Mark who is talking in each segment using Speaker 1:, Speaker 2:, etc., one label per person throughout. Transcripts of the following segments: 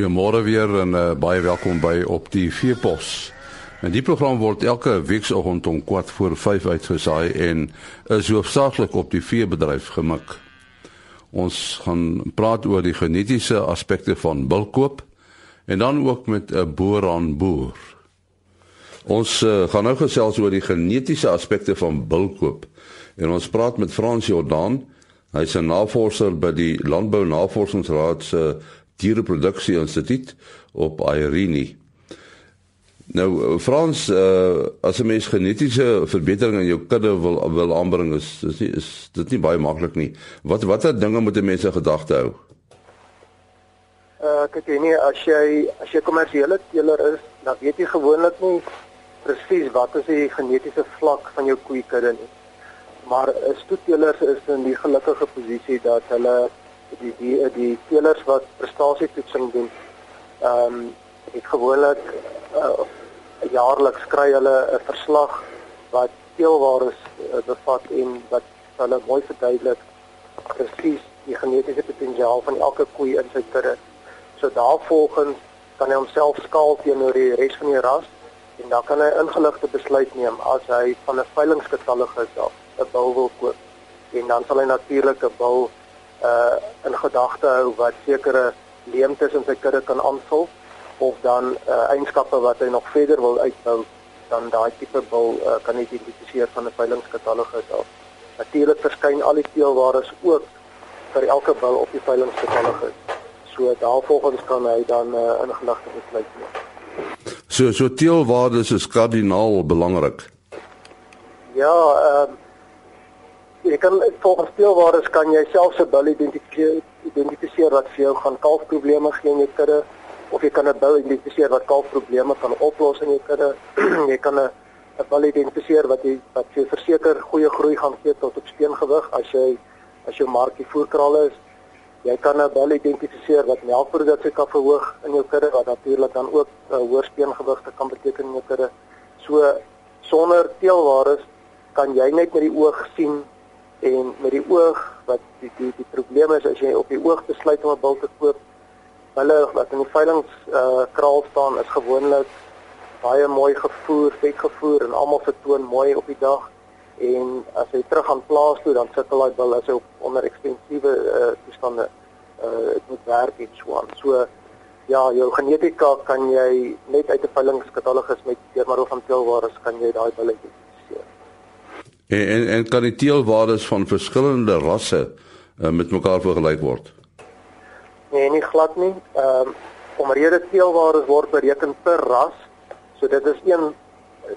Speaker 1: Goeiemôre weer en uh, baie welkom by op die Veepos. En die program word elke weekoggend om kwart voor 5 uitgesaai en is hoofsaaklik op die veebedryf gemik. Ons gaan praat oor die genetiese aspekte van bulkoop en dan ook met 'n boer aan boer. Ons uh, gaan nou gesels oor die genetiese aspekte van bulkoop en ons praat met Frans Jordan. Hy's 'n navorser by die Landbou Navorsingsraad se uh, Diereproduksie Instituut op Irene. Nou Frans, uh, as 'n mens genetiese verbetering in jou kudde wil wil aanbring is is nie is dit nie baie maklik nie. Wat watter dinge moet mense gedagte hou?
Speaker 2: Uh kyk jy nie as jy as jy kommersiële teeler is, dan weet jy gewoonlik nie presies wat is die genetiese vlak van jou koeikudde nie. Maar 'n stoetteeler is in die gelukkige posisie dat hulle die die die teelers wat prestasietoetsing doen ehm um, het gewoonlik uh, jaarliks kry hulle 'n verslag wat teelwaardes uh, bevat en wat hulle mooi verduidelik presies die genetiese potensiaal van elke koei in sy kudde. So daarvolgens kan hy homself skaal teenoor die res van die ras en dan kan hy ingeligte besluit neem as hy van 'n veilingskatalogus af 'n bul wil koop. En dan sal hy natuurlik 'n bul uh in gedagte hou wat sekere leemtes in sy kudde kan aanvul of dan uh eienskappe wat hy nog verder wil uitbou dan daai tipe bil uh, kan identifiseer van 'n veilingskatalogus af. Natuurlik verskyn al die teelwaardes ook vir elke bil op die veilingskatalogus. So daarvolgens kan hy dan uh, ingeligte besluit neem.
Speaker 1: So so teelwaardes is kardinaal belangrik.
Speaker 2: Ja, ehm uh, jy kan volgens speelwaardes kan jy self se bil identifiseer identifiseer wat vir jou gaan kalfprobleme gee in jou kudde of jy kan 'n bil identifiseer wat kalfprobleme kan oplos in jou kudde. jy kan 'n 'n bil identifiseer wat jy wat jy verseker goeie groei gaan gee tot op steengewig as jy as jou markie voerkraal is. Jy kan 'n bil identifiseer wat melkproduksie kan verhoog in jou kudde wat natuurlik dan ook uh, hoër steengewigte kan beteken in jou kudde. So sonder teelwaardes kan jy net met die oog sien en met die oog wat die die die probleem is as jy op die oog besluit om 'n bil te koop hulle wat in die veilings uh kraal staan is gewoonlik baie mooi gevoer, vet gevoer en almal vertoon mooi op die dag en as jy terug aan plaas toe dan sukkel daai bil as hy op onder ekstensiewe uh toestande uh dit moet werk en so aan. So ja, jou genetika kan jy net uit 'n veilingskatalogus met deur middel van teelwaardes kan jy daai bil uit
Speaker 1: En en, en kan die teelwaardes van verskillende rasse uh, met mekaar vergelyk word?
Speaker 2: Nee, nie glad nie. Ehm um, omrede teelwaardes word bereken per ras. So dit is een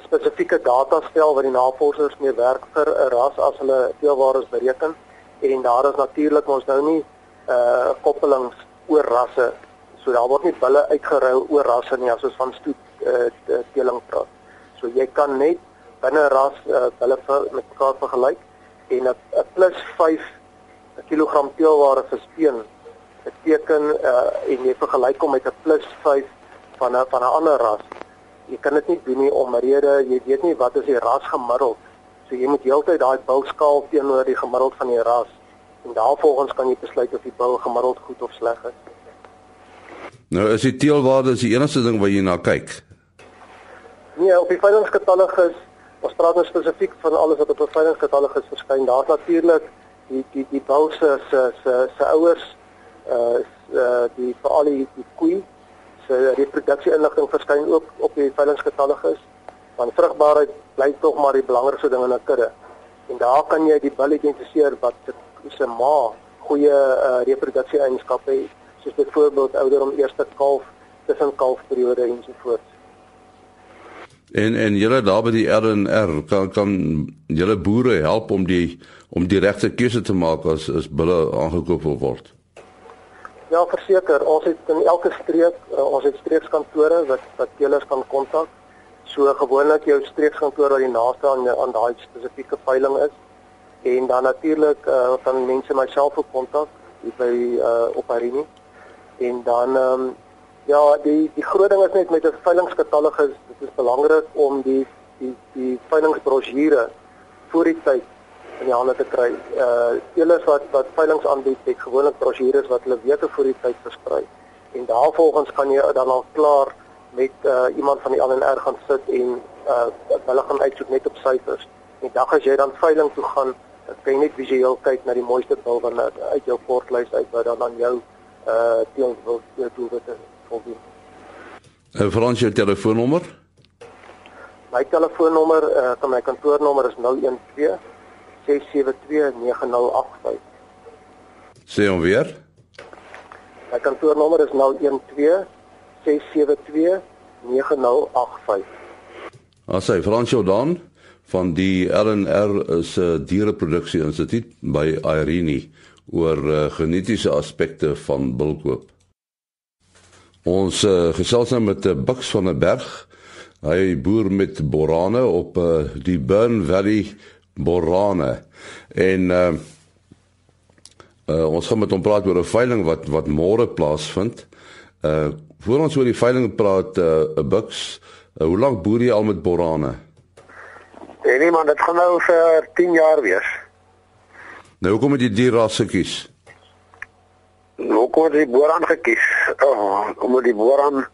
Speaker 2: spesifieke datastel wat die navorsers mee werk vir 'n ras as hulle teelwaardes bereken en daar is natuurlik ons nou nie uh koppelings oor rasse. So daar word nie bulle uitgerou oor rasse nie as ons van stoet uh teeling praat. So jy kan net binne ras uh, hulle met mekaar vergelyk en 'n plus 5 kg teelware vir speen beteken uh, en jy vergelyk hom met 'n plus 5 van 'n van 'n ander ras. Jy kan dit nie doen nie omrede jy weet nie wat is die ras gemiddeld. So jy moet heeltyd daai bil skaal teenoor die gemiddeld van die ras en daarvolgens kan jy besluit of die bil gemiddeld goed of sleg is.
Speaker 1: Nou is die teelwaarde die enigste ding wat jy na kyk.
Speaker 2: Nee, op die veilingskatalogus Ons praat nou spesifiek van alles wat op 'n veiligheidskatalogus verskyn. Daar natuurlik die die die bouse se se se ouers uh die veral die, die koei se reproduksie inligting verskyn ook op die veiligheidskatalogus. Want vrugbaarheid bly tog maar die belangrikste ding in 'n kudde. En daar kan jy die bil identifiseer wat se ma goeie uh reproduksie eienskappe het, soos byvoorbeeld ouderdom eerste kalf, tussen kalfperiode ensovoorts.
Speaker 1: En en julle daar by die RNR kan kan julle boere help om die om die regte keuse te maak as as bulle aangekoop word.
Speaker 2: Ja, verseker, ons het in elke streek, uh, ons het streekskantore wat wat teelers kan kontak. So gewoonlik jou streekskantoor wat die naaste aan aan daai spesifieke veiling is. En dan natuurlik uh, van mense myself op kontak by uh, op Arini. En dan ehm um, Ja, die die groot ding is net met 'n veilingskatalogus, dit is belangrik om die die die veilingsbrosjure voor die tyd in die hande te kry. Uh teelers wat wat veilings aanbied, het gewoonlik brosjures wat hulle weke voor die tyd versprei. en daarvolgens kan jy dan al klaar met uh, iemand van die LNR gaan sit en uh, hulle gaan uitsoek net op syfers. En dan as jy dan veiling toe gaan, dan kan jy net visueel kyk na die mooiste bil van uit jou portlys uit wat dan aan jou uh teen wil doelwitte voldoen.
Speaker 1: En Frans jou telefoonnommer?
Speaker 2: My telefoonnommer, uh kan my kantoornommer is 012 672 9085.
Speaker 1: Sê hom weer.
Speaker 2: My kantoornommer is 012 672 9085.
Speaker 1: As hy Frans Jordan van die RNR se uh, diereproduksie instituut by Irene oor uh, genetiese aspekte van bulkoop. Ons uh, gesels nou met uh, Bux van der Berg. Hy boer met borane op uh, die Burn Valley borane en uh, uh, ons gaan met hom praat oor 'n veiling wat wat môre plaasvind. Uh voor ons oor die veiling praat uh, Bux, uh, hoe lank boer jy al met borane?
Speaker 3: Nee man, dit gaan nou vir 10 jaar wees.
Speaker 1: Nou hoekom het jy die ras gekies?
Speaker 3: Nou kom die boran gekies. Oh, omdat die boran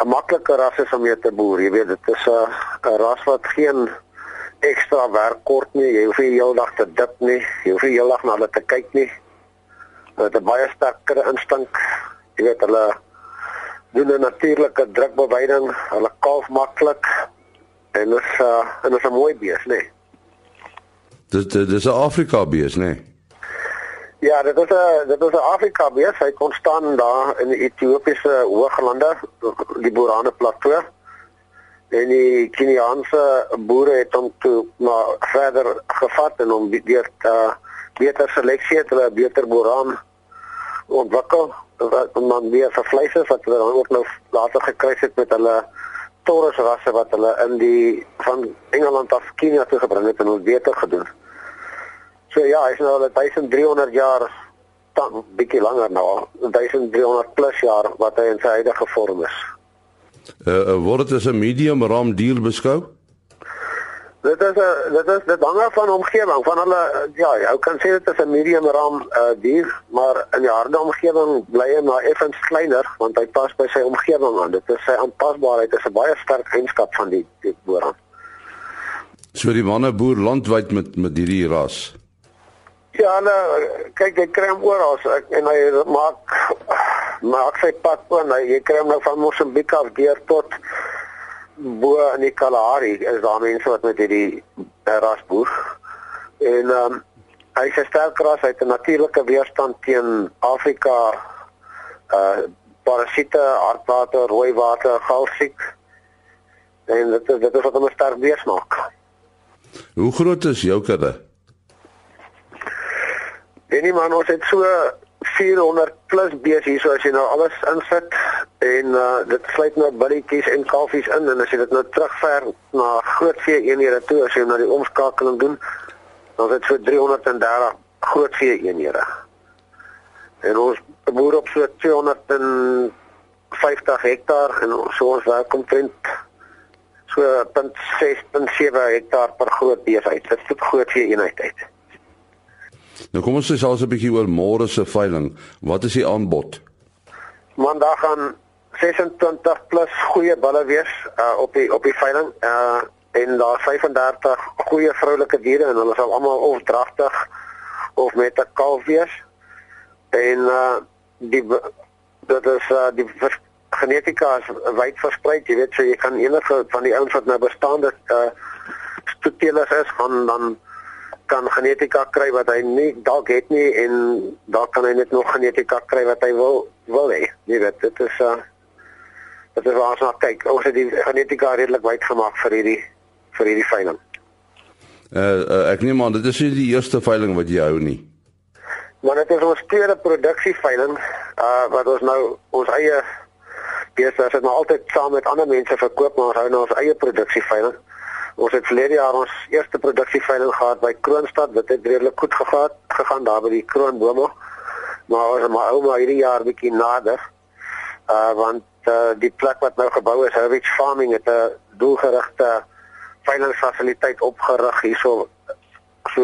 Speaker 3: 'n maklike ras is om mee te boer. Jy weet, dit is 'n 'n ras wat geen ekstra werk kort nie. Jy hoef nie heeldag te dip nie. Jy hoef nie heeldag na hulle te kyk nie. Hulle het 'n baie sterker instink. Jy weet, hulle doen 'n natuurlike drukbeweiding. Hulle kalf maklik. En is uh, en is 'n mooi bees, nê. Nee.
Speaker 1: Dit dit is 'n Afrika bees, nê. Nee.
Speaker 3: Ja, dit is 'n dit is 'n Afrika bees. Hy kon staan daar in die Ethiopiese hooglande, die Borane plateau. En die Keniaanse boere het hom toe maar verder gevat en hom deur uh, beter seleksie het hulle beter Boraan ontwikkel wat man weer vir vleis is wat hulle ook nou later gekry het met hulle Taurus rasse wat hulle in die van Engeland af Kenia toe gebring het en ons beter gedoen. So ja, hy's nou al 1300 jaar dan bietjie langer nou, 1300 plus jaar wat hy in sy huidige vorm is.
Speaker 1: Uh, word dit as 'n medium ram dier beskou?
Speaker 3: Dit is 'n dit is dit hang af van omgewing, van hulle ja, jy kan sê dit is 'n medium ram uh, dier, maar in die harde omgewing bly hy maar effens kleiner want hy pas by sy omgewing aan. Dit is sy aanpasbaarheid is 'n baie sterk eienskap van die die boeran.
Speaker 1: So die manne boer landwyd met met hierdie ras.
Speaker 3: Nou kyk ek kry hom oral en hy maak maak sy pad oor. Jy kry hom nou van Mosambik af deur tot bo in die Kalahari is daar mense wat met hierdie uh, ras boer. En ehm um, hy is 'n sterk ras, hy het 'n natuurlike weerstand teen Afrika uh parasiete, hartwater, rooi water, galsiek. En dit is dit is wat hom sterk wees maak.
Speaker 1: Hoe groot is jou kudde?
Speaker 3: En nie man, ons het so 400 plus bees hier so as jy nou alles insit en uh, dit sluit nou billetjies en kalfies in en as jy dit nou terugver na groot vee eenhede toe as jy na die omskakeling doen dan is dit so 330 groot vee eenhede. En ons boer op so 250 hektaar en so ons werk omtrent so 0.6.7 hektaar per groot bees uit. Dit is groot vee eenheid uit.
Speaker 1: Nou kom ons sê selfs 'n bietjie oor môre se veiling. Wat is die aanbod?
Speaker 3: Maandag gaan 26 plus goeie bulle wees uh, op die op die veiling. Uh en daar 35 goeie vroulike diere en hulle sal almal of dragtig of met 'n kalf wees. En uh die dit is uh die genetika is wyd versprei. Jy weet so jy kan enige van die ouens wat nou bestaande uh stoetelers is gaan dan kan genetika kry wat hy nie dalk het nie en dalk kan hy net nog genetika kry wat hy wil wil hê. Jy weet, dit is uh dit is waar ons na kyk. Ons het die genetika redelik wyd gemaak vir hierdie vir hierdie veiling.
Speaker 1: Uh, uh ek neem aan dit is nie die eerste veiling wat jy hou nie.
Speaker 3: Maar dit is ons tweede produksie veiling uh wat ons nou ons eie as dit nou altyd saam met ander mense verkoop maar ons hou nou ons eie produksie veiling. Ons het verlede jaar ons eerste produksieveiling gehad by Kroonstad. Dit het redelik goed gegaan, gegaan daar by die Kroonbome. Maar ons maar ou maar hierdie jaar bietjie nader. Uh want uh die plek wat nou gebou is, Heritage Farming het 'n doelgerigte veilingsfasiliteit opgerig hierso so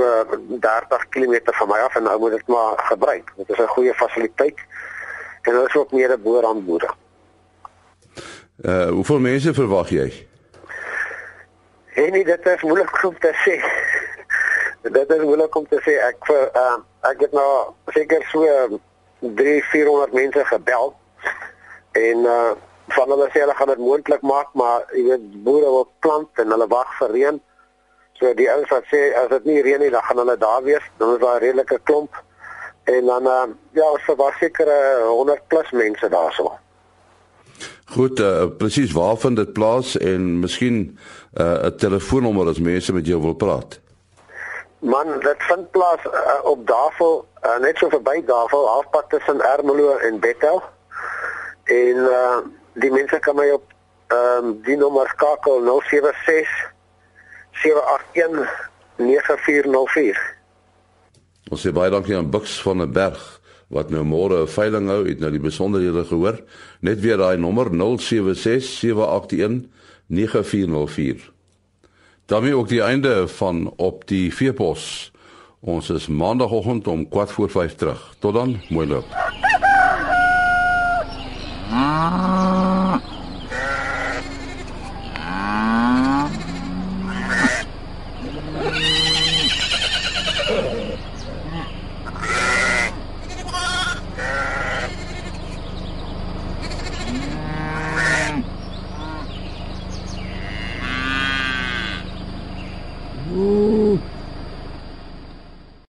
Speaker 3: 30 km van my af en nou moet dit maar gebruik. Dit is 'n goeie fasiliteit. en is ook meer boerhandboere.
Speaker 1: Uh hoeveel mense verwag jy?
Speaker 3: En dit is moeilik om te sê. dit is moeilik om te sê. Ek vir uh, ek het nou seker so 3 400 mense gebel en uh van hulle sê hulle gaan dit moontlik maak, maar jy weet boere wil plant en hulle wag vir reën. So die ouens wat sê as dit nie reën nie, dan gaan hulle daar wees. Dan is daar 'n redelike klomp en dan uh, ja, ons verwag seker 100 plus mense daarso.
Speaker 1: Goed, uh, presies waar vind dit plaas en miskien uh, 'n telefoonnommer as mense met jou wil praat.
Speaker 3: Man, dit vind plaas uh, op Dafel, uh, net so verby Dafel, halfpad tussen Ermelo en Bethel. En uh, die mense kan my op ehm um, die nommer skakel 076 781 9404.
Speaker 1: Ons sê baie dankie aan Bux van der Berg wat nou môre 'n veiling hou, het nou die besonderhede gehoor. Net weer daai nommer 076 781 9404. daarmee ook die einde van op die veepos. Ons is maandagooggend om 4 voor 5 terug. Tot dan, mooi loop.